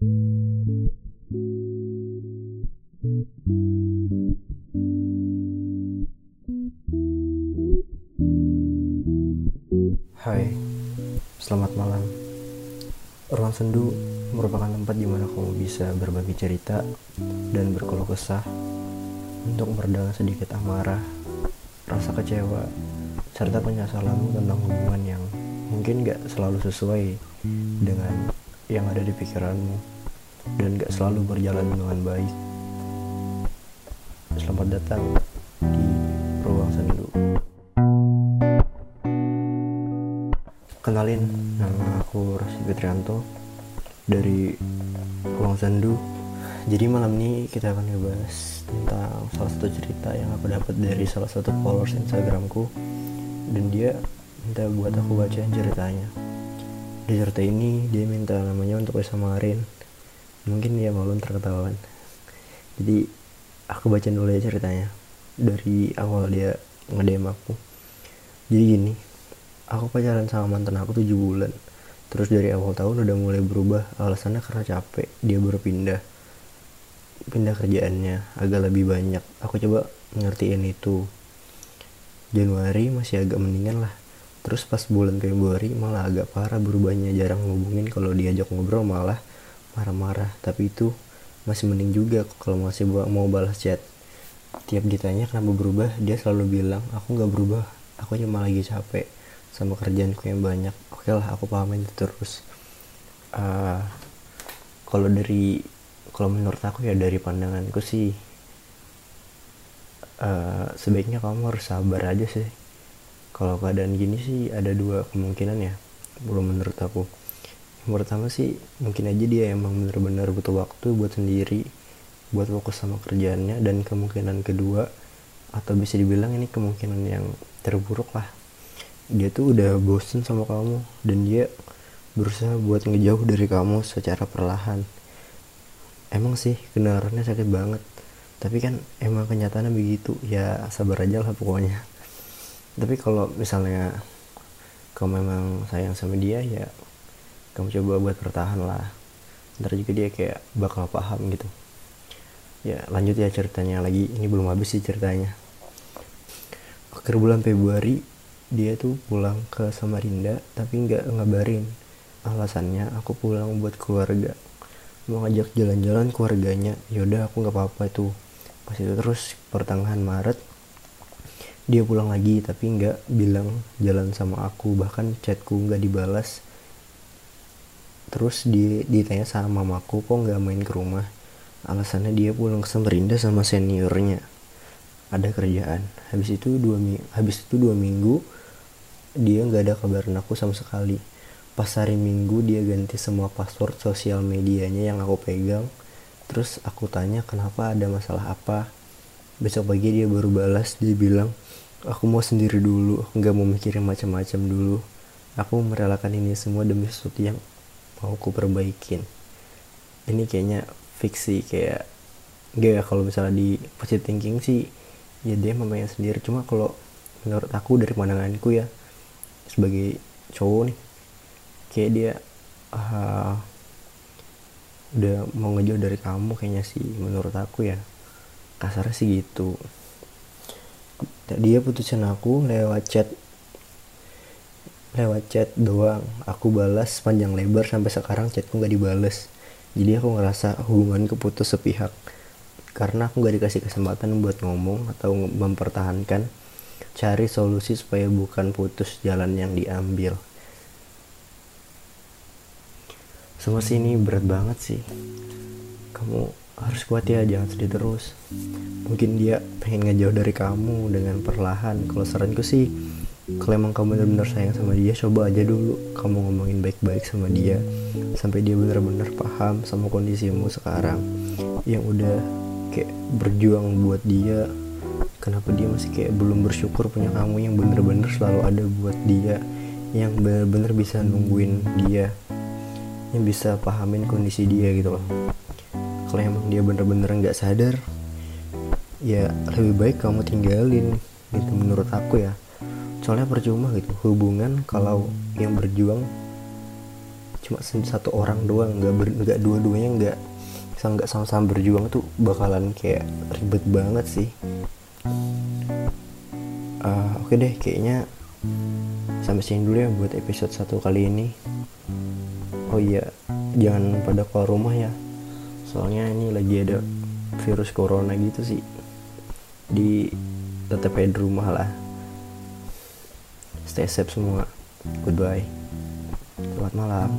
Hai, selamat malam. Ruang sendu merupakan tempat di mana kamu bisa berbagi cerita dan berkeluh kesah untuk meredam sedikit amarah, rasa kecewa, serta penyesalan tentang hubungan yang mungkin gak selalu sesuai dengan yang ada di pikiranmu dan gak selalu berjalan dengan baik. Selamat datang di Ruang Sendu. Kenalin, nama aku Rosi Fitrianto dari Ruang Sendu. Jadi malam ini kita akan ngebahas tentang salah satu cerita yang aku dapat dari salah satu followers Instagramku dan dia minta buat aku bacain ceritanya. Cerita ini dia minta namanya untuk disamarin. Mungkin dia malu terketahuan. Jadi aku bacain dulu ya ceritanya. Dari awal dia nge-DM aku. Jadi gini, aku pacaran sama mantan aku 7 bulan. Terus dari awal tahun udah mulai berubah. Alasannya karena capek. Dia baru pindah. Pindah kerjaannya. Agak lebih banyak. Aku coba ngertiin itu. Januari masih agak mendingan lah terus pas bulan Februari malah agak parah berubahnya jarang ngubungin kalau diajak ngobrol malah marah-marah. Tapi itu masih mending juga kalau masih mau balas chat. Tiap ditanya kenapa berubah dia selalu bilang aku nggak berubah. Aku cuma lagi capek sama kerjaanku yang banyak. Oke lah aku pahamin itu terus. Uh, kalau dari kalau menurut aku ya dari pandanganku sih uh, sebaiknya kamu harus sabar aja sih kalau keadaan gini sih ada dua kemungkinan ya belum menurut aku. Yang pertama sih mungkin aja dia emang bener-bener butuh waktu buat sendiri buat fokus sama kerjaannya dan kemungkinan kedua atau bisa dibilang ini kemungkinan yang terburuk lah. Dia tuh udah bosen sama kamu dan dia berusaha buat ngejauh dari kamu secara perlahan. Emang sih kedengarannya sakit banget. Tapi kan emang kenyataannya begitu ya sabar aja lah pokoknya tapi kalau misalnya kamu memang sayang sama dia ya kamu coba buat bertahan lah. Ntar juga dia kayak bakal paham gitu. Ya lanjut ya ceritanya lagi. Ini belum habis sih ceritanya. Akhir bulan Februari dia tuh pulang ke Samarinda tapi nggak ngabarin. Alasannya aku pulang buat keluarga. Mau ngajak jalan-jalan keluarganya. Yaudah aku nggak apa-apa itu pas itu terus pertengahan Maret dia pulang lagi tapi nggak bilang jalan sama aku. Bahkan chatku nggak dibalas. Terus di, ditanya sama mamaku kok nggak main ke rumah? Alasannya dia pulang ke Samarinda sama seniornya. Ada kerjaan. Habis itu dua habis itu dua minggu dia nggak ada kabaran aku sama sekali. Pas hari minggu dia ganti semua password sosial medianya yang aku pegang. Terus aku tanya kenapa ada masalah apa besok pagi dia baru balas dia bilang aku mau sendiri dulu aku nggak mau mikirin macam-macam dulu. Aku merelakan ini semua demi sesuatu yang mau aku perbaikin. Ini kayaknya fiksi kayak gak ya kalau misalnya di positive thinking sih ya dia memangnya sendiri. Cuma kalau menurut aku dari pandanganku ya sebagai cowok nih kayak dia uh, udah mau ngejauh dari kamu kayaknya sih menurut aku ya kasarnya sih gitu. Dia putusin aku lewat chat. Lewat chat doang. Aku balas panjang lebar sampai sekarang chatku nggak dibales. Jadi aku ngerasa hubungan keputus sepihak. Karena aku nggak dikasih kesempatan buat ngomong atau mempertahankan. Cari solusi supaya bukan putus jalan yang diambil. Semua sih ini berat banget sih. Kamu harus kuat ya jangan sedih terus. Mungkin dia pengen ngejauh dari kamu dengan perlahan. Kalau saranku sih kalau emang kamu benar-benar sayang sama dia coba aja dulu kamu ngomongin baik-baik sama dia sampai dia benar-benar paham sama kondisimu sekarang. Yang udah kayak berjuang buat dia kenapa dia masih kayak belum bersyukur punya kamu yang bener-bener selalu ada buat dia yang bener-bener bisa nungguin dia yang bisa pahamin kondisi dia gitu loh kalau emang dia bener-bener nggak sadar ya lebih baik kamu tinggalin gitu menurut aku ya. Soalnya percuma gitu hubungan kalau yang berjuang cuma satu orang doang nggak nggak dua-duanya nggak nggak sama-sama berjuang tuh bakalan kayak ribet banget sih. Uh, oke okay deh kayaknya sampai sini dulu ya buat episode satu kali ini. Oh iya jangan pada keluar rumah ya soalnya ini lagi ada virus corona gitu sih. Di tetap di rumah lah. Stay safe semua. Goodbye. Selamat malam